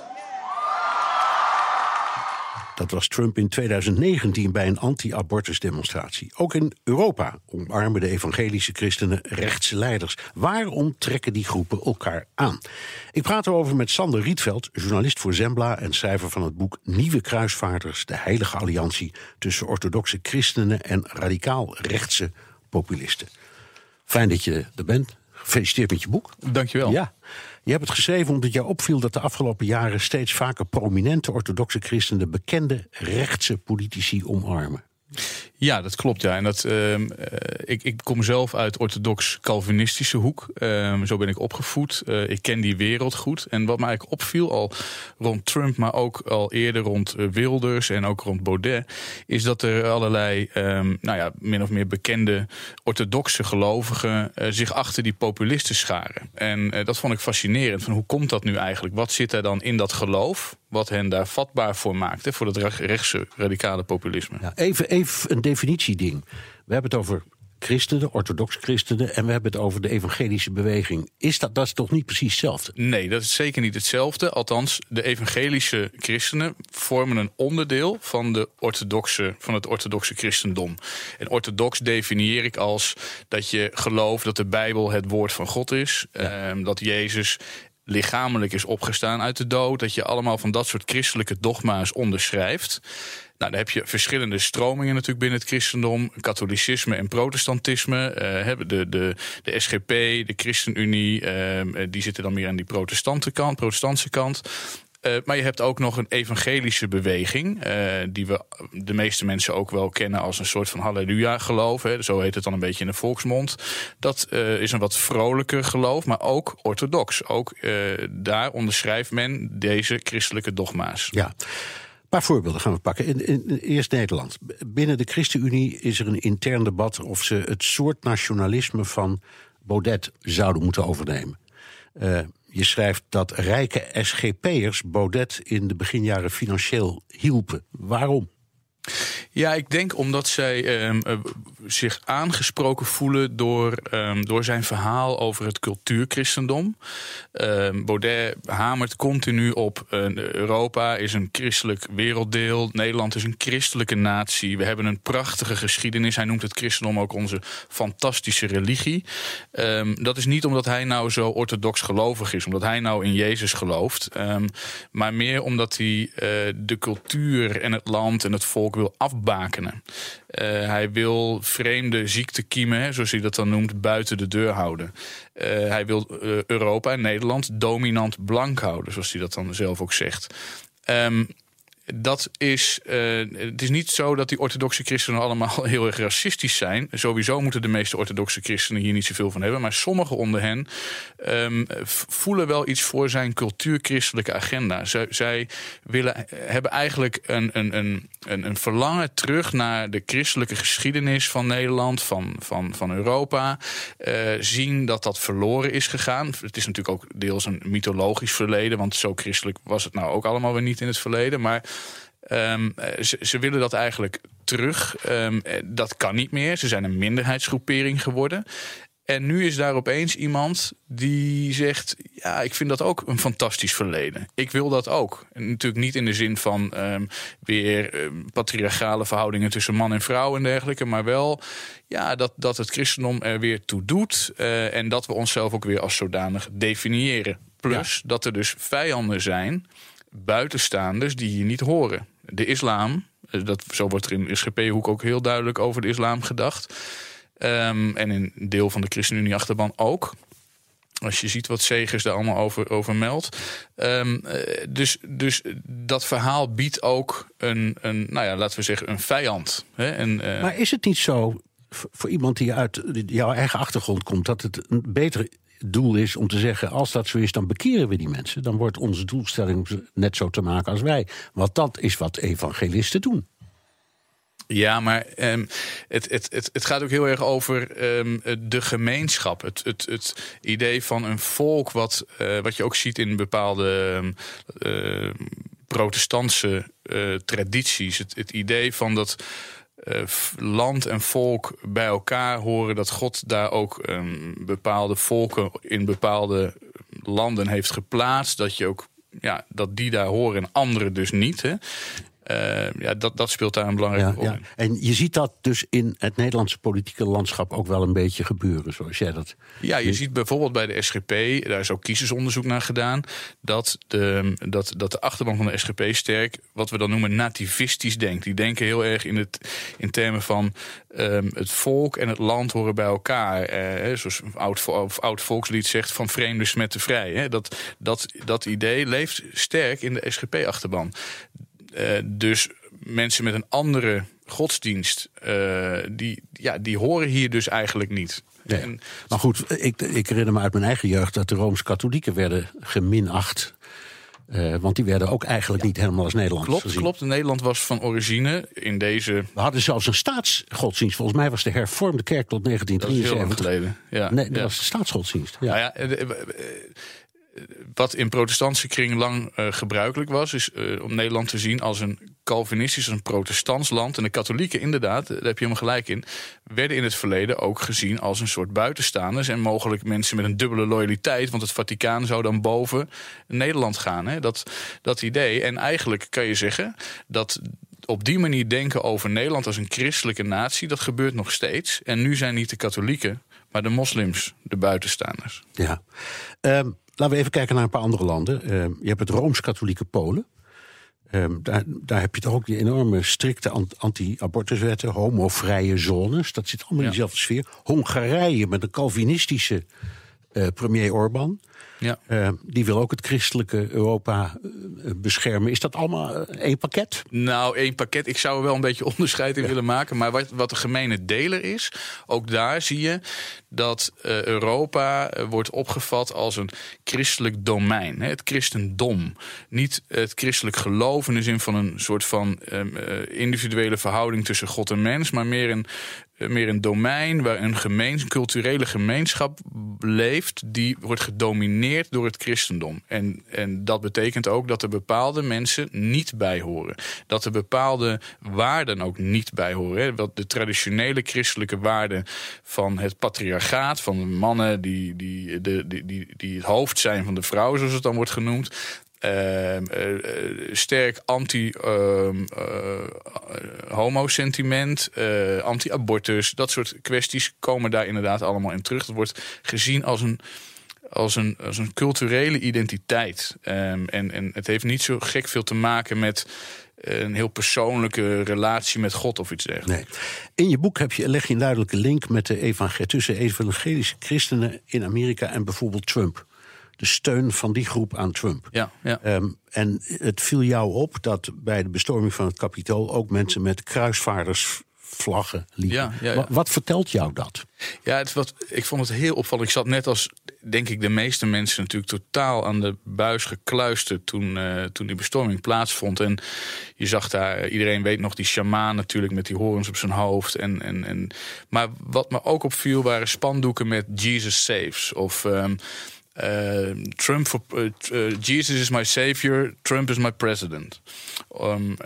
Dat was Trump in 2019 bij een anti-abortusdemonstratie. Ook in Europa omarmen de evangelische christenen rechtse leiders. Waarom trekken die groepen elkaar aan? Ik praat erover met Sander Rietveld, journalist voor Zembla en schrijver van het boek Nieuwe Kruisvaarders: De Heilige Alliantie tussen orthodoxe christenen en radicaal rechtse populisten. Fijn dat je er bent. Gefeliciteerd met je boek. Dankjewel. Ja. Je hebt het geschreven omdat jou opviel dat de afgelopen jaren steeds vaker prominente orthodoxe christenen bekende rechtse politici omarmen. Ja, dat klopt. Ja. En dat, uh, ik, ik kom zelf uit orthodox-Calvinistische hoek. Uh, zo ben ik opgevoed. Uh, ik ken die wereld goed. En wat mij eigenlijk opviel, al rond Trump, maar ook al eerder rond Wilders en ook rond Baudet, is dat er allerlei, um, nou ja, min of meer bekende orthodoxe gelovigen zich achter die populisten scharen. En dat vond ik fascinerend. Van hoe komt dat nu eigenlijk? Wat zit er dan in dat geloof? Wat hen daar vatbaar voor maakt, hè, voor dat rechtse radicale populisme. Even, even een definitieding. We hebben het over christenen, orthodox christenen, en we hebben het over de evangelische beweging. Is dat, dat is toch niet precies hetzelfde? Nee, dat is zeker niet hetzelfde. Althans, de evangelische christenen vormen een onderdeel van, de orthodoxe, van het orthodoxe christendom. En orthodox definieer ik als dat je gelooft dat de Bijbel het woord van God is, ja. eh, dat Jezus lichamelijk is opgestaan uit de dood. Dat je allemaal van dat soort christelijke dogma's onderschrijft. Nou, dan heb je verschillende stromingen natuurlijk binnen het christendom. Katholicisme en protestantisme. Uh, de, de, de SGP, de ChristenUnie, uh, die zitten dan meer aan die protestante kant, protestantse kant. Uh, maar je hebt ook nog een evangelische beweging, uh, die we de meeste mensen ook wel kennen als een soort van halleluja geloof. Hè. Zo heet het dan een beetje in de volksmond. Dat uh, is een wat vrolijker geloof, maar ook orthodox. Ook daar onderschrijft men deze christelijke dogma's. Ja. Een paar voorbeelden gaan we pakken. In, in, eerst Nederland. Binnen de ChristenUnie is er een intern debat of ze het soort nationalisme van Baudet zouden moeten overnemen. Je schrijft dat rijke SGP'ers Baudet in de beginjaren financieel hielpen. Waarom? Ja, ik denk omdat zij um, uh, zich aangesproken voelen door, um, door zijn verhaal over het cultuurchristendom. Um, Baudet hamert continu op uh, Europa is een christelijk werelddeel. Nederland is een christelijke natie. We hebben een prachtige geschiedenis. Hij noemt het christendom ook onze fantastische religie. dat is niet omdat hij nou zo orthodox gelovig is, omdat hij nou in Jezus gelooft. maar meer omdat hij uh, de cultuur en het land en het volk wil afbakenen. Uh, hij wil vreemde ziektekiemen, zoals hij dat dan noemt, buiten de deur houden. Uh, hij wil uh, Europa en Nederland dominant blank houden, zoals hij dat dan zelf ook zegt. Um, dat is, uh, het is niet zo dat die orthodoxe christenen allemaal [laughs] heel erg racistisch zijn. Sowieso moeten de meeste orthodoxe christenen hier niet zoveel van hebben. Maar sommigen onder hen um, voelen wel iets voor zijn cultuurchristelijke agenda. Zij, willen, hebben eigenlijk een, een, een, een, verlangen terug naar de christelijke geschiedenis van Nederland, van, van, van Europa. Uh, zien dat dat verloren is gegaan. Het is natuurlijk ook deels een mythologisch verleden, want zo christelijk was het nou ook allemaal weer niet in het verleden. Maar Um, ze, ze, willen dat eigenlijk terug. Um, dat kan niet meer. Ze zijn een minderheidsgroepering geworden. En nu is daar opeens iemand die zegt: Ja, ik vind dat ook een fantastisch verleden. Ik wil dat ook. En natuurlijk niet in de zin van um, weer patriarchale verhoudingen tussen man en vrouw en dergelijke. Maar wel ja, dat, dat het christendom er weer toe doet. Uh, en dat we onszelf ook weer als zodanig definiëren. Plus ja. dat er dus vijanden zijn, buitenstaanders, die hier niet horen de islam. Eh, dat, zo wordt er in SGP-hoek ook heel duidelijk over de islam gedacht. Um, en in een deel van de ChristenUnie-achterban ook. Als je ziet wat Segers daar allemaal over, over meldt. Um, dus, dus dat verhaal biedt ook een, een nou ja, laten we zeggen, een vijand. Hè? En, uh... Maar is het niet zo, voor iemand die uit jouw eigen achtergrond komt, dat het een betere doel is om te zeggen: als dat zo is, dan bekeren we die mensen. Dan wordt onze doelstelling net zo te maken als wij. Want dat is wat evangelisten doen. Ja, maar um, het, het, het, het gaat ook heel erg over um, de gemeenschap. Het, het, het idee van een volk, wat, uh, wat je ook ziet in bepaalde uh, protestantse uh, tradities. Het, het idee van dat uh, land en volk bij elkaar horen, dat God daar ook um, bepaalde volken in bepaalde landen heeft geplaatst. Dat je ook ja, dat die daar horen en anderen dus niet. Hè. Uh, ja, dat, dat speelt daar een belangrijke rol ja. En je ziet dat dus in het Nederlandse politieke landschap ook wel een beetje gebeuren, zoals jij dat. Ja, je ziet bijvoorbeeld bij de SGP, daar is ook kiezersonderzoek naar gedaan, dat de, dat, dat de achterban van de SGP sterk, wat we dan noemen, nativistisch denkt. Die denken heel erg in, het, in termen van um, het volk en het land horen bij elkaar. Eh, zoals een oud, oud volkslied zegt, van vreemden smetten vrij. Hè. Dat, dat, dat idee leeft sterk in de SGP-achterban. Uh, dus mensen met een andere godsdienst, uh, die, ja, die horen hier dus eigenlijk niet. Nee. En, maar goed, ik, ik herinner me uit mijn eigen jeugd dat de Rooms-Katholieken werden geminacht. Uh, want die werden ook eigenlijk ja. niet helemaal als Nederlands klopt, gezien. Klopt, Nederland was van origine in deze... We hadden zelfs een staatsgodsdienst. Volgens mij was de hervormde kerk tot 1973. Dat is heel lang geleden, ja. Nee, dat ja. was de staatsgodsdienst. Ja. Nou ja, wat in protestantse kring lang uh, gebruikelijk was, is uh, om Nederland te zien als een Calvinistisch, een protestants land. En de katholieken, inderdaad, daar heb je helemaal gelijk in, werden in het verleden ook gezien als een soort buitenstaanders. En mogelijk mensen met een dubbele loyaliteit, want het Vaticaan zou dan boven Nederland gaan. Hè? Dat, dat idee. En eigenlijk kan je zeggen dat op die manier denken over Nederland als een christelijke natie, dat gebeurt nog steeds. En nu zijn niet de katholieken, maar de moslims de buitenstaanders. Ja. Um, laten we even kijken naar een paar andere landen. Uh, je hebt het Rooms-Katholieke Polen. Uh, daar, daar heb je toch ook die enorme strikte anti-abortuswetten, homovrije zones. Dat zit allemaal in dezelfde sfeer. Hongarije met een Calvinistische uh, premier Orbán. Ja. Uh, die wil ook het christelijke Europa uh, beschermen. Is dat allemaal één pakket? Nou, één pakket. Ik zou er wel een beetje onderscheid in ja. willen maken. Maar wat, wat de gemene deler is, ook daar zie je dat Europa wordt opgevat als een christelijk domein. Hè, het christendom. Niet het christelijk geloof in de zin van een soort van individuele verhouding tussen God en mens, maar meer een meer een domein waar een gemeen, culturele gemeenschap leeft, die wordt gedomineerd door het christendom. En, en dat betekent ook dat er bepaalde mensen niet bij horen. Dat er bepaalde waarden ook niet bij horen. Wat de traditionele christelijke waarden van het patriarchaat, van mannen die, die, de, die, die, die het hoofd zijn van de vrouw, zoals het dan wordt genoemd. Uh, uh, sterk anti-homo-sentiment, uh, anti-abortus, dat soort kwesties komen daar inderdaad allemaal in terug. Dat wordt gezien als een, als een, als een culturele identiteit. Um, en, en het heeft niet zo gek veel te maken met een heel persoonlijke relatie met God of iets dergelijks. Nee. In je boek heb je, leg je een duidelijke link met de tussen evangelische christenen in Amerika en bijvoorbeeld Trump de steun van die groep aan Trump. Ja, ja. Um, en het viel jou op dat bij de bestorming van het kapitool ook mensen met kruisvaardersvlaggen liepen. Ja, ja, ja. Wat, vertelt jou dat? Ja, het, wat, ik vond het heel opvallend. Ik zat net als, denk ik, de meeste mensen natuurlijk totaal aan de buis gekluisterd toen, uh, toen die bestorming plaatsvond. En je zag daar, iedereen weet nog, die shamaan natuurlijk met die horens op zijn hoofd. En, en, en, maar wat me ook opviel waren spandoeken met Jesus Saves. Of um, uh, Trump for, uh, Jesus is my savior, Trump is my president. Um,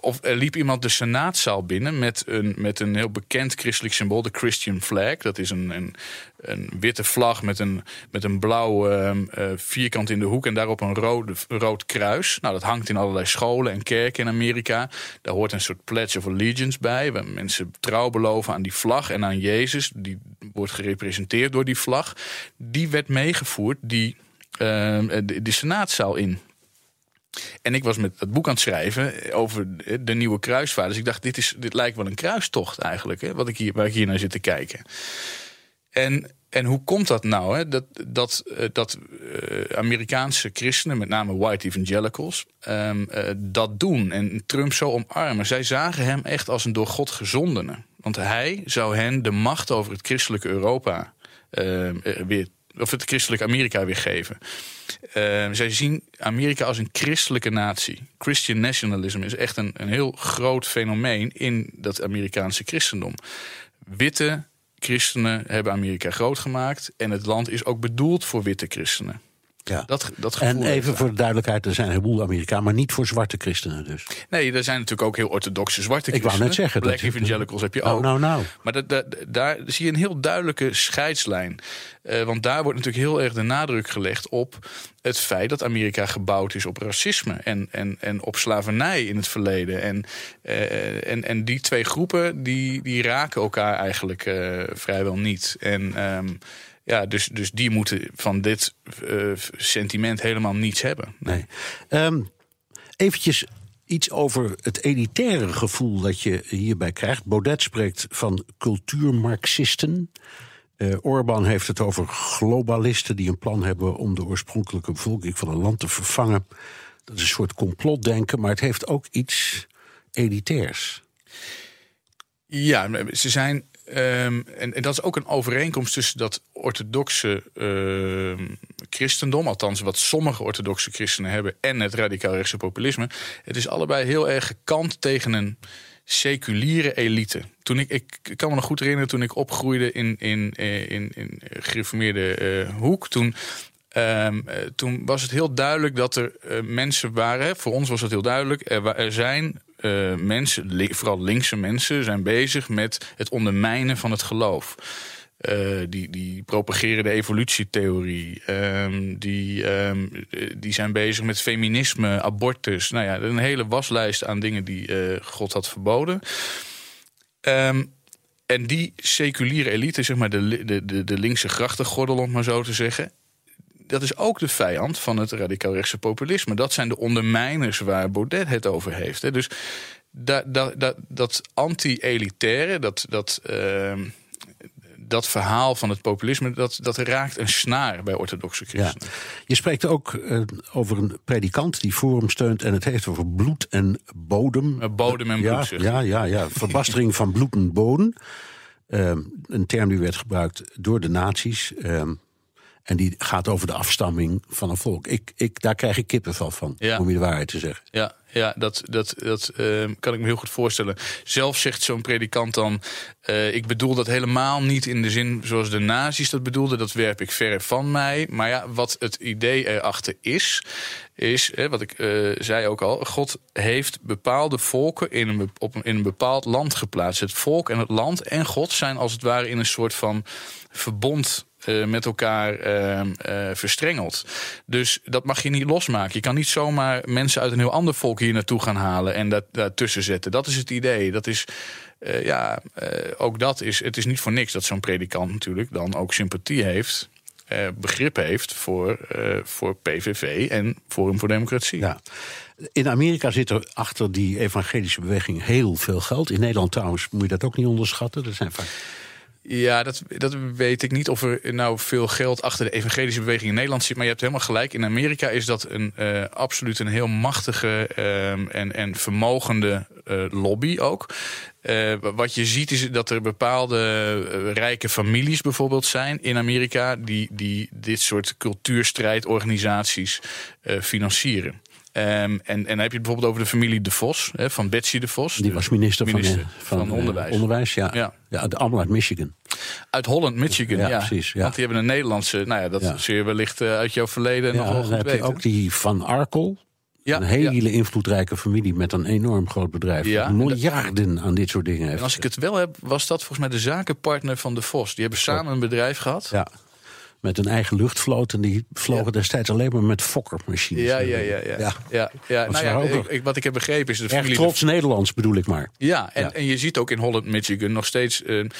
of er liep iemand de senaatzaal binnen met een, met een heel bekend christelijk symbool, de Christian flag. Dat is een, een, een witte vlag met een, met een blauw uh, vierkant in de hoek en daarop een rode, rood kruis. Nou, dat hangt in allerlei scholen en kerken in Amerika. Daar hoort een soort Pledge of Allegiance bij, waar mensen trouw beloven aan die vlag en aan Jezus. Die wordt gerepresenteerd door die vlag. Die werd meegevoerd, die, uh, de, senaatzaal in. En ik was met dat boek aan het schrijven over de nieuwe kruisvaart. Dus ik dacht, dit, is, dit lijkt wel een kruistocht eigenlijk, hè, wat ik hier, waar ik hier naar zit te kijken. En, en hoe komt dat nou? Hè? Dat, dat, dat uh, Amerikaanse christenen, met name white evangelicals, um, uh, dat doen en Trump zo omarmen. Zij zagen hem echt als een door God gezondene. Want hij zou hen de macht over het christelijke Europa uh, weer, of het christelijke Amerika weer geven. zij zien Amerika als een christelijke natie. Christian nationalism is echt een, een heel groot fenomeen in dat Amerikaanse christendom. Witte christenen hebben Amerika groot gemaakt. En het land is ook bedoeld voor witte christenen. Ja. Dat, dat en even voor de duidelijkheid, er zijn een heleboel Amerikanen, maar niet voor zwarte christenen dus. Nee, er zijn natuurlijk ook heel orthodoxe zwarte christenen. Ik wou net zeggen. Black dat evangelicals heb je nou, ook. Nou, nou. Maar dat, dat, daar zie je een heel duidelijke scheidslijn. Uh, want daar wordt natuurlijk heel erg de nadruk gelegd op het feit dat Amerika gebouwd is op racisme en, en, en op slavernij in het verleden. En, uh, en, en die twee groepen die, die raken elkaar eigenlijk uh, vrijwel niet. En um, ja, dus, dus die moeten van dit uh, sentiment helemaal niets hebben. Nee. Um, eventjes iets over het elitaire gevoel dat je hierbij krijgt. Baudet spreekt van cultuurmarxisten. Uh, Orbán heeft het over globalisten die een plan hebben om de oorspronkelijke bevolking van een land te vervangen. Dat is een soort complotdenken, maar het heeft ook iets elitairs. Ja, ze zijn Um, en, en, dat is ook een overeenkomst tussen dat orthodoxe uh, christendom, althans wat sommige orthodoxe christenen hebben, en het radicaal rechtse populisme. Het is allebei heel erg gekant tegen een seculiere elite. Toen ik, ik kan me nog goed herinneren toen ik opgroeide in, in, eh, in, in gereformeerde uh, hoek. Toen Um, toen was het heel duidelijk dat er uh, mensen waren. Voor ons was het heel duidelijk. Er, zijn uh, mensen, vooral linkse mensen, zijn bezig met het ondermijnen van het geloof. Uh, die, die propageren de evolutietheorie. Um, die, um, die zijn bezig met feminisme, abortus. Nou ja, een hele waslijst aan dingen die God had verboden. En die seculiere elite, zeg maar de, de, de, de linkse grachtengordel, om maar zo te zeggen dat is ook de vijand van het radicaal-rechtse populisme. Dat zijn de ondermijners waar Baudet het over heeft. Hè. Dus dat, dat, dat, dat anti-elitaire, dat, dat, uh, dat verhaal van het populisme, dat, dat raakt een snaar bij orthodoxe christenen. Ja. Je spreekt ook uh, over een predikant die Forum steunt en het heeft over bloed en bodem. Uh, bodem en bloed. Ja, ja, ja, ja. verbastering van bloed en bodem. Uh, een term die werd gebruikt door de nazi's. En die gaat over de afstamming van een volk. Ik, ik, daar krijg ik kippenvel van, ja. om je de waarheid te zeggen. Ja, ja dat, dat, dat uh, kan ik me heel goed voorstellen. Zelf zegt zo'n predikant dan... Uh, ik bedoel dat helemaal niet in de zin zoals de nazi's dat bedoelden. Dat werp ik ver van mij. Maar ja, wat het idee erachter is... is, hè, wat ik uh, zei ook al... God heeft bepaalde volken in een, op in een bepaald land geplaatst. Het volk en het land en God zijn als het ware in een soort van verbond uh, met elkaar uh, verstrengeld. Dus dat mag je niet losmaken. Je kan niet zomaar mensen uit een heel ander volk hier naartoe gaan halen en dat daartussen zetten. Dat is het idee. Dat is, ja, ook dat is. Het is niet voor niks dat zo'n predikant natuurlijk dan ook sympathie heeft. begrip heeft voor, voor PVV en Forum voor Democratie. Ja. In Amerika zit er achter die evangelische beweging heel veel geld. In Nederland trouwens moet je dat ook niet onderschatten. Er zijn vaak ja, dat, dat weet ik niet of er nou veel geld achter de evangelische beweging in Nederland zit. Maar je hebt helemaal gelijk. In Amerika is dat een, uh, absoluut een heel machtige uh, en, en vermogende uh, lobby ook. wat je ziet is dat er bepaalde rijke families bijvoorbeeld zijn in Amerika... die, die dit soort cultuurstrijdorganisaties financieren. Um, en, en dan heb je het bijvoorbeeld over de familie De Vos, hè, van Betsy De Vos. Die was minister, minister van, van, van, onderwijs. onderwijs, ja. ja. ja allemaal uit Michigan. Uit Holland, Michigan, ja. ja. Precies, ja. Want die hebben een Nederlandse, nou ja, dat ja. zul je wellicht uh, uit jouw verleden nog wel goed heb weten. je ook die Van Arkel. Ja, een hele invloedrijke familie met een enorm groot bedrijf. Ja, miljarden aan dit soort dingen heeft. En als ik het wel heb, was dat volgens mij de zakenpartner van De Vos. Die hebben samen een bedrijf gehad. Ja met een eigen luchtvloot. En die vlogen ja. destijds alleen maar met Fokker-machines. Ja, ja, ja. ja. ja. ja. ja. Nou ja ik, ik, wat ik heb begrepen is... De familie trots de... Nederlands bedoel ik maar. Ja, en, en je ziet ook in Holland, Michigan nog steeds... een,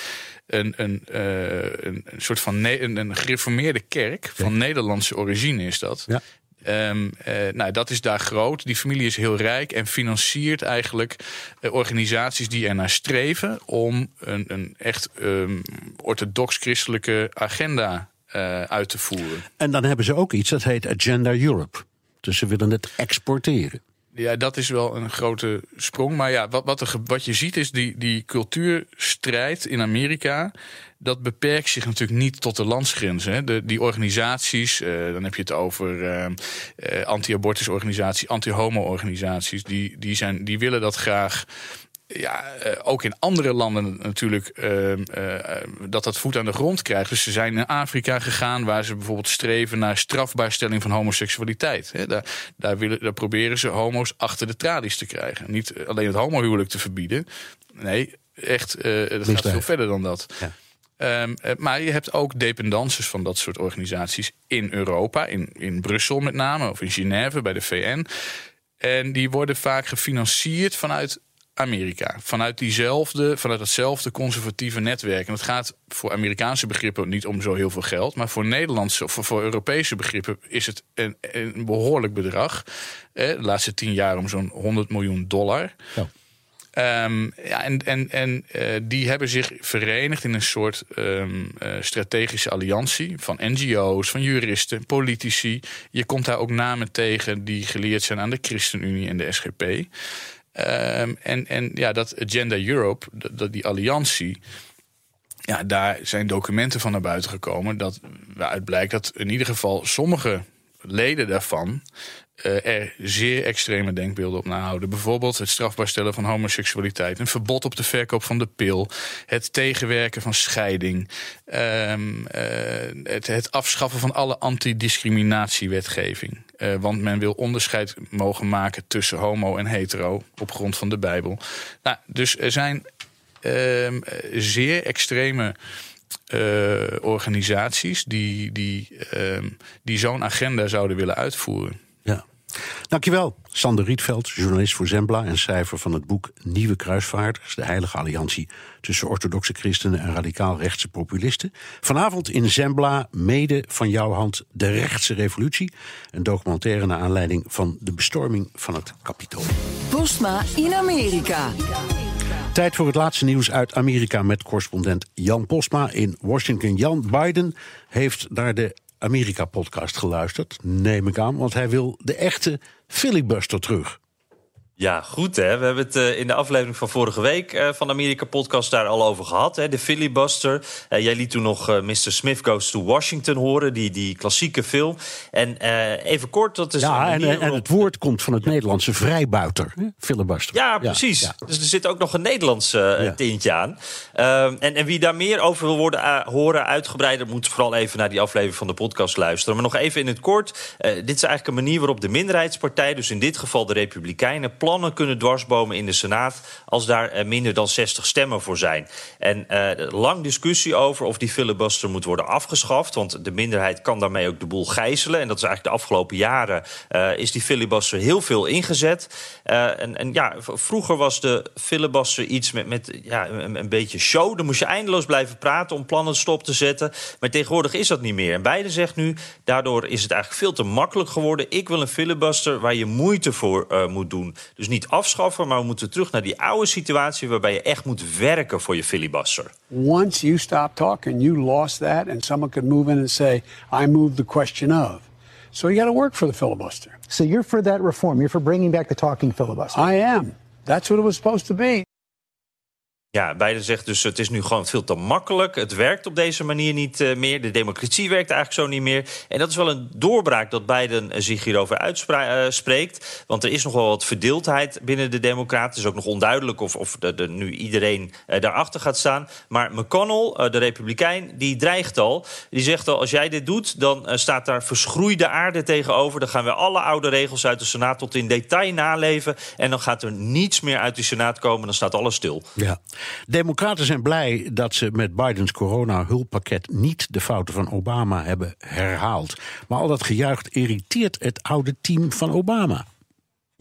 een, een, uh, een, een soort van een, een gereformeerde kerk van Nederlandse origine is dat. Ja. Um, uh, nou, dat is daar groot. Die familie is heel rijk en financiert eigenlijk uh, organisaties die ernaar streven om een, een echt um, orthodox-christelijke agenda uh, uit te voeren. En dan hebben ze ook iets dat heet Agenda Europe. Dus ze willen het exporteren. Ja, dat is wel een grote sprong. Maar ja, wat, wat, er, wat je ziet is die, die cultuurstrijd in Amerika. Dat beperkt zich natuurlijk niet tot de landsgrenzen. Hè. De, die organisaties, uh, dan heb je het over uh, uh, anti-abortusorganisaties, anti-homo-organisaties. Die, die, zijn, die willen dat graag ja, uh, ook in andere landen natuurlijk uh, uh, dat dat voet aan de grond krijgt. Dus ze zijn in Afrika gegaan waar ze bijvoorbeeld streven naar strafbaarstelling van homoseksualiteit. He, daar, daar, willen, daar proberen ze homo's achter de tralies te krijgen. Niet alleen het homohuwelijk te verbieden. Nee, echt, het gaat veel verder dan dat. Ja. Um, maar je hebt ook dependances van dat soort organisaties in Europa, in, in Brussel met name, of in Genève bij de VN. En die worden vaak gefinancierd vanuit Amerika. Vanuit diezelfde, vanuit datzelfde conservatieve netwerk. En het gaat voor Amerikaanse begrippen niet om zo heel veel geld. Maar voor Nederlandse of voor Europese begrippen is het een, een behoorlijk bedrag. Eh, de laatste tien jaar om zo'n 100 miljoen dollar. Ja. Um, ja, en en, en uh, die hebben zich verenigd in een soort um, uh, strategische alliantie van NGO's, van juristen, politici. Je komt daar ook namen tegen die geleerd zijn aan de ChristenUnie en de SGP. Um, en, en ja, dat Agenda Europe, dat, die alliantie. Ja, daar zijn documenten van naar buiten gekomen. Dat waaruit blijkt dat in ieder geval sommige leden daarvan uh, er zeer extreme denkbeelden op nahouden. Bijvoorbeeld het strafbaar stellen van homoseksualiteit, een verbod op de verkoop van de pil, het tegenwerken van scheiding, um, uh, het, afschaffen van alle antidiscriminatiewetgeving. Uh, want men wil onderscheid mogen maken tussen homo en hetero op grond van de Bijbel. Nou, dus er zijn ehm, zeer extreme organisaties die, die, die zo'n agenda zouden willen uitvoeren. Dankjewel, Sander Rietveld, journalist voor Zembla en schrijver van het boek Nieuwe Kruisvaarders, de heilige alliantie tussen orthodoxe christenen en radicaal-rechtse populisten. Vanavond in Zembla, mede van jouw hand, de rechtse revolutie. Een documentaire naar aanleiding van de bestorming van het Capitool. Postma in Amerika. Tijd voor het laatste nieuws uit Amerika met correspondent Jan Postma in Washington. Jan Biden heeft naar de Amerika-podcast geluisterd, neem ik aan, want hij wil de echte filibuster terug. Ja, goed hè. We hebben het uh, in de aflevering van vorige week uh, van de Amerika Podcast daar al over gehad. Hè? De filibuster. Uh, jij liet toen nog Mr. Smith Goes to Washington horen, die, die klassieke film. En even kort, dat is. Ja, en, en, het woord komt van het Nederlandse vrijbuiter. Hè? Filibuster. Ja, precies. Ja, ja. Dus er zit ook nog een Nederlands ja. tintje aan. Ehm, en, en wie daar meer over wil worden, horen, uitgebreider, moet vooral even naar die aflevering van de podcast luisteren. Maar nog even in het kort. dit is eigenlijk een manier waarop de minderheidspartij, dus in dit geval de Republikeinen, plannen kunnen dwarsbomen in de Senaat als daar minder dan 60 stemmen voor zijn. En uh, lang discussie over of die filibuster moet worden afgeschaft, want de minderheid kan daarmee ook de boel gijzelen. En dat is eigenlijk de afgelopen jaren uh, is die filibuster heel veel ingezet. Uh, en, en, ja, vroeger was de filibuster iets met, met ja, een, beetje show. Dan moest je eindeloos blijven praten om plannen stop te zetten. Maar tegenwoordig is dat niet meer. En Biden zegt nu, daardoor is het eigenlijk veel te makkelijk geworden. Ik wil een filibuster waar je moeite voor moet doen. Dus niet afschaffen, maar we moeten terug naar die oude situatie waarbij je echt moet werken voor je filibuster. Once you stop talking, you lost that, and someone could move in and say, "I moved the question of." So you got to work for the filibuster. So you're for that reform. You're for bringing back the talking filibuster. I am. That's what it was supposed to be. Ja, Biden zegt dus het is nu gewoon veel te makkelijk. Het werkt op deze manier niet uh, meer. De democratie werkt eigenlijk zo niet meer. En dat is wel een doorbraak dat Biden zich hierover uitspreekt. Uh, Want er is nog wel wat verdeeldheid binnen de Democraten. Het is ook nog onduidelijk of, of nu iedereen daarachter gaat staan. Maar McConnell, de Republikein, die dreigt al. Die zegt al, als jij dit doet, dan staat daar verschroeide aarde tegenover. Dan gaan we alle oude regels uit de Senaat tot in detail naleven. En dan gaat er niets meer uit de Senaat komen. Dan staat alles stil. Ja. Democraten zijn blij dat ze met Bidens corona-hulppakket niet de fouten van Obama hebben herhaald. Maar al dat gejuich irriteert het oude team van Obama.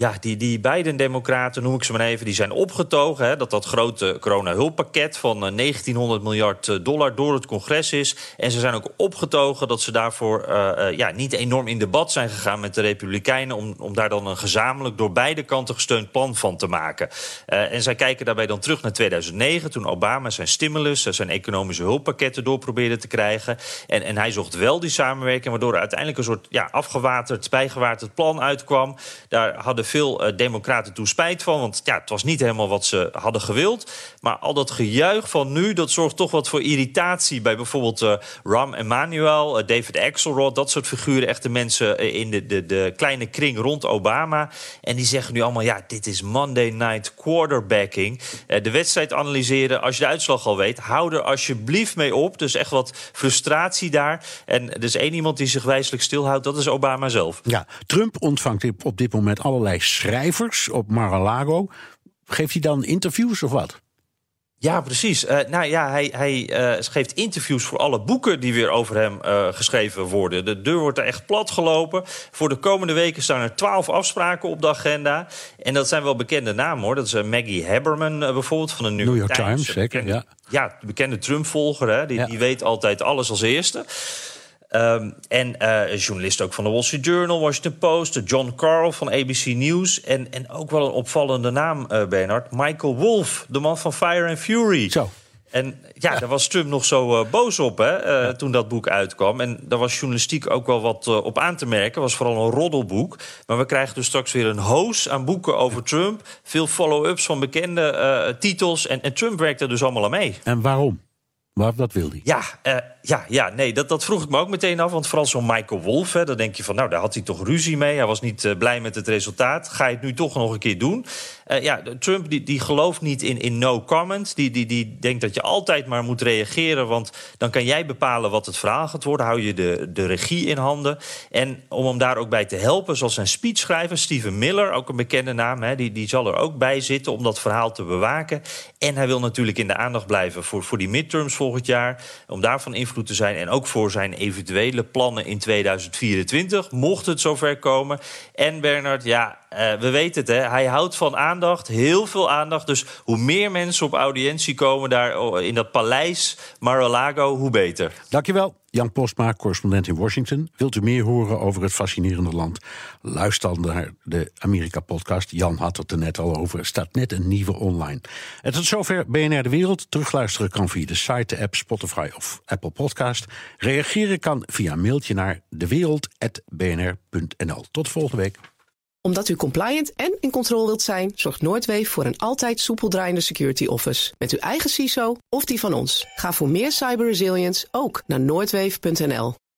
Ja, die, die beide democraten, noem ik ze maar even, die zijn opgetogen. Hè, dat dat grote corona-hulppakket van 1900 eh, miljard eh, dollar door het congres is. En ze zijn ook opgetogen dat ze daarvoor uh, ja, niet enorm in debat zijn gegaan met de Republikeinen. Om, om daar dan een gezamenlijk door beide kanten gesteund plan van te maken. En zij kijken daarbij dan terug naar 2009, toen Obama zijn stimulus, zijn economische hulppakketten door probeerde te krijgen. En, en hij zocht wel die samenwerking, waardoor er uiteindelijk een soort ja, afgewaterd, bijgewaterd plan uitkwam. Daar hadden veel uh, democraten toen spijt van. Want ja, het was niet helemaal wat ze hadden gewild. Maar al dat gejuich van nu, dat zorgt toch wat voor irritatie... bij bijvoorbeeld uh, Rahm Emanuel, uh, David Axelrod... dat soort figuren, echte mensen in de, de, de kleine kring rond Obama. En die zeggen nu allemaal, ja, dit is Monday night quarterbacking. de wedstrijd analyseren, als je de uitslag al weet... hou er alsjeblieft mee op. Dus echt wat frustratie daar. En er is één iemand die zich wijselijk stilhoudt, dat is Obama zelf. Ja, Trump ontvangt op dit moment allerlei schrijvers op Mar-a-Lago. Geeft hij dan interviews of wat? Ja, precies. Uh, nou ja, hij, hij uh, geeft interviews voor alle boeken die weer over hem uh, geschreven worden. De deur wordt er echt plat gelopen. Voor de komende weken staan er twaalf afspraken op de agenda. En dat zijn wel bekende namen hoor. Dat is Maggie Haberman bijvoorbeeld van de New, New York Times. Times zeker, ja. Ja, de bekende Trump-volger. Die, ja. die weet altijd alles als eerste. Um, en uh, journalist ook van de Wall Street Journal, Washington Post, John Carl van ABC News. En, en ook wel een opvallende naam, uh, Bernard. Michael Wolff, de man van Fire and Fury. Zo. En ja, ja, daar was Trump nog zo uh, boos op hè, uh, ja. toen dat boek uitkwam. En daar was journalistiek ook wel wat uh, op aan te merken. Het was vooral een roddelboek. Maar we krijgen dus straks weer een hoos aan boeken over Trump. Veel follow-ups van bekende titels. En, en Trump werkt er dus allemaal aan mee. En waarom? Maar dat wil hij. Ja, uh, ja, ja nee, dat, dat vroeg ik me ook meteen af. Want vooral zo'n Michael Wolff, hè, dan denk je van... nou, daar had hij toch ruzie mee. Hij was niet uh, blij met het resultaat. Ga je het nu toch nog een keer doen? Uh, ja, Trump die, die gelooft niet in, in no comment. Die, die, die denkt dat je altijd maar moet reageren... want dan kan jij bepalen wat het verhaal gaat worden. Hou je de, de regie in handen. En om hem daar ook bij te helpen, zoals zijn speechschrijver... Steven Miller, ook een bekende naam... Hè, die, die zal er ook bij zitten om dat verhaal te bewaken. En hij wil natuurlijk in de aandacht blijven voor, voor die midterms volgend jaar. Om daarvan invloed te zijn en ook voor zijn eventuele plannen in 2024, mocht het zover komen. En Bernard, ja, uh, we weten het, hè? hij houdt van aandacht, heel veel aandacht. Dus hoe meer mensen op audiëntie komen daar oh, in dat paleis Mar-a-Lago, hoe beter. Dankjewel. Jan Postma, correspondent in Washington. Wilt u meer horen over het fascinerende land? Luister dan naar de Amerika-podcast. Jan had het er net al over. Er staat net een nieuwe online. En tot zover BNR De Wereld. Terugluisteren kan via de site, de app, Spotify of Apple Podcast. Reageren kan via mailtje naar dewereld.bnr.nl. Tot volgende week omdat u compliant en in controle wilt zijn, zorgt Noordweef voor een altijd soepel draaiende security office. Met uw eigen CISO of die van ons. Ga voor meer cyber resilience ook naar noordweef.nl.